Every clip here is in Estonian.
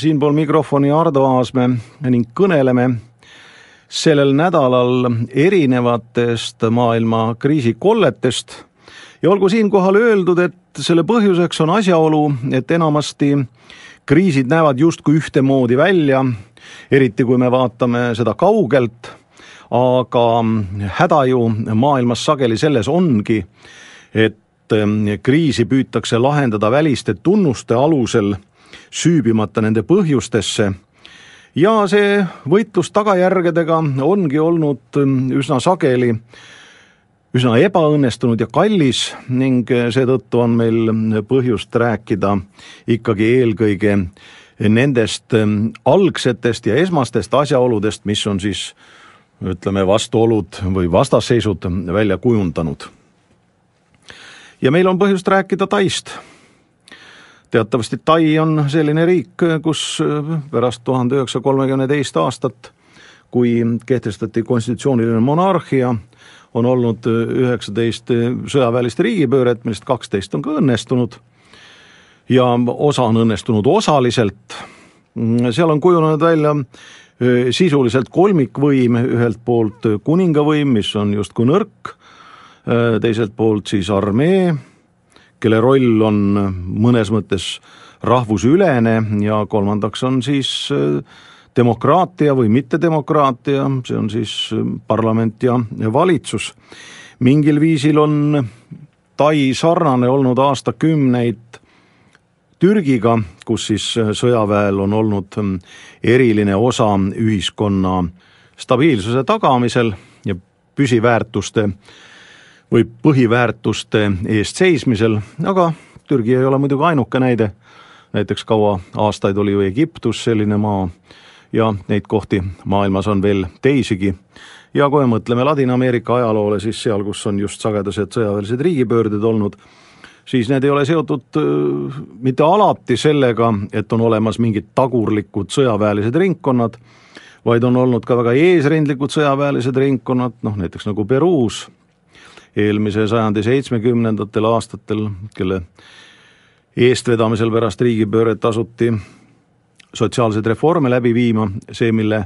siinpool mikrofoni Ardo Aasmäe ning kõneleme sellel nädalal erinevatest maailma kriisikolletest. Ja olgu siinkohal öeldud, et selle põhjuseks on asjaolu, et enamasti kriisid näevad justkui ühtemoodi välja, eriti kui me vaatame seda kaugelt, aga häda ju maailmas sageli selles ongi, et kriisi püütakse lahendada väliste tunnuste alusel süübimata nende põhjustesse. ja see võitlus tagajärgedega ongi olnud mm, üsna sageli üsna ebaõnnestunud ja kallis ning seetõttu on meil põhjust rääkida ikkagi eelkõige nendest algsetest ja esmastest asjaoludest, mis on siis ütleme, vastuolud või vastasseisud välja kujundanud. Ja meil on põhjust rääkida Taist teatavasti Tai on selline riik, kus pärast tuhande üheksasaja kolmekümne teist aastat, kui kehtestati konstitutsiooniline monarhia, on olnud üheksateist sõjaväelist riigipööret, millest kaksteist on ka õnnestunud ja osa on õnnestunud osaliselt. seal on kujunenud välja sisuliselt kolmikvõim, ühelt poolt kuningavõim, mis on justkui nõrk, teiselt poolt siis armee kelle roll on mõnes mõttes rahvusülene ja kolmandaks on siis äh, demokraatia või mittedemokraatia, see on siis äh, parlament ja valitsus. mingil viisil on Tai sarnane olnud aastakümneid Türgiga, kus siis äh, sõjaväel on olnud eriline osa ühiskonna stabiilsuse tagamisel ja püsiväärtuste või põhiväärtuste eest seismisel, aga Türgi ei ole muidugi ainuke näide, näiteks kaua aastaid oli ju Egiptus selline maa ja neid kohti maailmas on veel teisigi. ja kui me mõtleme Ladina-Ameerika ajaloole, siis seal, kus on just sagedased sõjaväelised riigipöörded olnud, siis need ei ole seotud äh, mitte alati sellega, et on olemas mingid tagurlikud sõjaväelised ringkonnad, vaid on olnud ka väga eesrindlikud sõjaväelised ringkonnad, noh näiteks nagu Peruus eelmise sajandi seitsmekümnendatel aastatel, kelle eestvedamisel pärast riigipööret asuti sotsiaalseid reforme läbi viima, see, mille,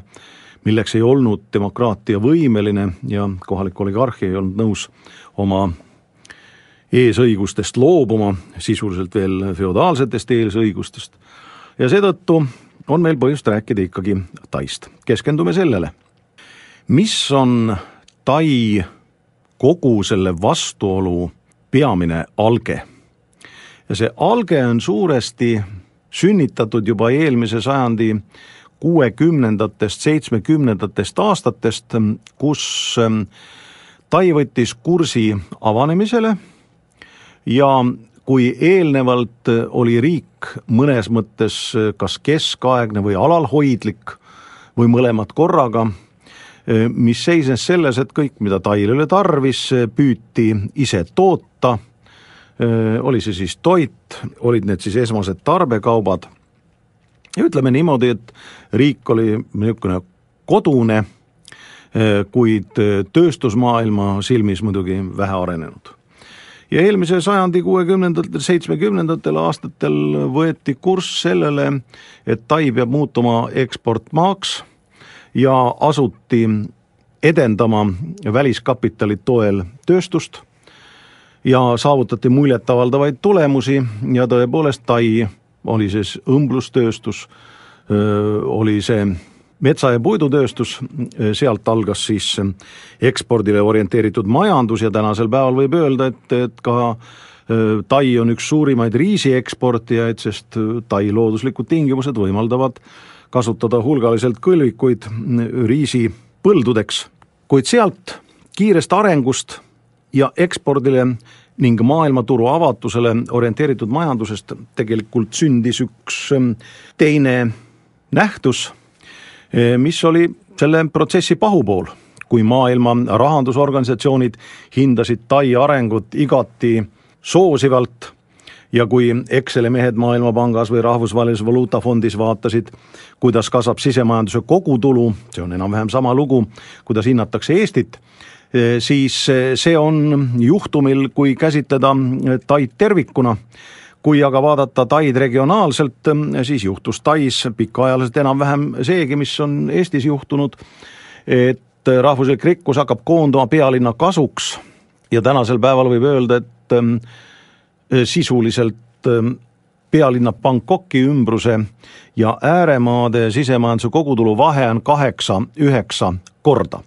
milleks ei olnud demokraatia võimeline ja kohalik oligarhia ei olnud nõus oma eesõigustest loobuma, sisuliselt veel feodaalsetest eesõigustest. ja seetõttu on meil põhjust rääkida ikkagi Taist, keskendume sellele. mis on Tai kogu selle vastuolu peamine alge. ja see alge on suuresti sünnitatud juba eelmise sajandi kuuekümnendatest, seitsmekümnendatest aastatest, kus ähm, Tai võttis kursi avanemisele ja kui eelnevalt oli riik mõnes mõttes kas keskaegne või alalhoidlik või mõlemad korraga mis seisnes selles, et kõik, mida tail oli tarvis, püüti ise toota, oli see siis toit, olid need siis esmased tarbekaubad. Ja ütleme niimoodi, et riik oli niisugune kodune, kuid tööstusmaailma silmis muidugi vähe arenenud. ja eelmise sajandi kuuekümnendatel, seitsmekümnendatel aastatel võeti kurss sellele, et Tai peab muutuma eksportmaaks ja asuti edendama väliskapitali toel tööstust ja saavutati muljetavaldavaid tulemusi ja tõepoolest Tai oli siis õmblustööstus, oli see metsa- ja puidutööstus, sealt algas siis ekspordile orienteeritud majandus ja tänasel päeval võib öelda, et, et ka Tai on üks suurimaid riisi eksportijaid, sest Tai looduslikud tingimused võimaldavad kasutada hulgaliselt kõlvikuid riisipõldudeks, kuid sealt kiirest arengust ja ekspordile ning maailmaturu avatusele orienteeritud majandusest tegelikult sündis üks ähm, teine nähtus, äh, mis oli selle protsessi pahupool, kui maailma rahandusorganisatsioonid hindasid Tai arengut igati soosivalt ja kui Exceli mehed Maailmapangas või Rahvusvahelises Valuutafondis vaatasid, kuidas kasvab sisemajanduse kogutulu, see on enam-vähem sama lugu, kuidas hinnatakse Eestit, siis see on juhtumil, kui käsitleda Taid tervikuna. Kui aga vaadata Taid regionaalselt, siis juhtus Tais pikaajaliselt enam-vähem seegi, mis on Eestis juhtunud, et rahvuslik rikkus hakkab koonduma pealinna kasuks. Ja tänasel päeval võib öelda, et sisuliselt ähm, pealinna Bangkoki ümbruse ja ääremaade sisemajanduse kogutulu vahe on kaheksa-üheksa korda.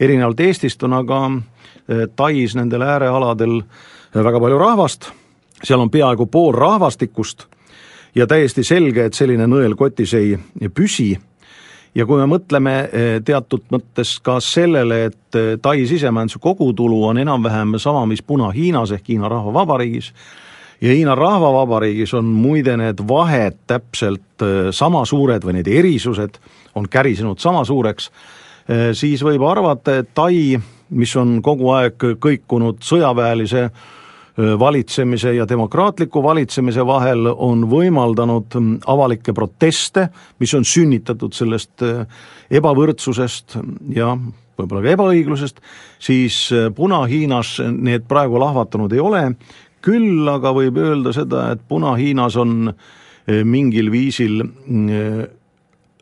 erinevalt Eestist on aga äh, Tais nendel äärealadel väga palju rahvast seal on peaaegu pool rahvastikust ja täiesti selge, et selline nõel kotis ei püsi ja kui me mõtleme eh, teatud mõttes ka sellele, et eh, Tai sisemajanduse kogutulu on enam-vähem sama, mis Puna-Hiinas ehk Hiina Rahvavabariigis, ja Hiina Rahvavabariigis on muide need vahed täpselt eh, sama suured või need erisused on kärisenud sama suureks, siis võib arvata, et Tai, mis on kogu aeg kõikunud sõjaväelise valitsemise ja demokraatliku valitsemise vahel on võimaldanud avalikke proteste, mis on sünnitatud sellest ebavõrdsusest ja võib-olla ka ebaõiglusest, siis Puna-Hiinas need praegu lahvatanud ei ole, küll aga võib öelda seda, et Puna-Hiinas on mingil viisil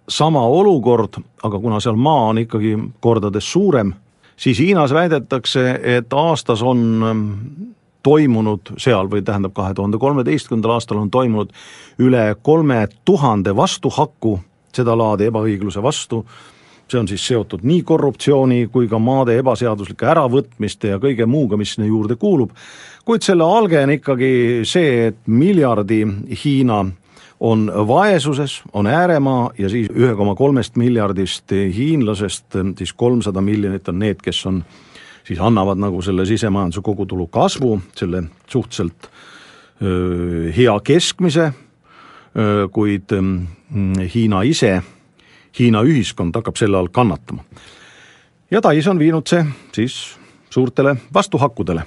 sama olukord, aga kuna seal maa on ikkagi kordades suurem, siis Hiinas väidetakse, et aastas on toimunud seal või tähendab, kahe tuhande kolmeteistkümnendal aastal on toimunud üle kolme tuhande vastuhakku sedalaadi ebaõigluse vastu, see on siis seotud nii korruptsiooni kui ka maade ebaseaduslike äravõtmiste ja kõige muuga, mis sinna juurde kuulub, kuid selle alge on ikkagi see, et miljardi Hiina on vaesuses, on ääremaa ja siis ühe koma kolmest miljardist hiinlasest siis kolmsada miljonit on need, kes on siis annavad nagu selle sisemajanduse kogutulu kasvu, selle suhteliselt öö, hea keskmise, kuid öö, Hiina ise, Hiina ühiskond hakkab selle all kannatama. ja Tais on viinud see siis suurtele vastuhakkudele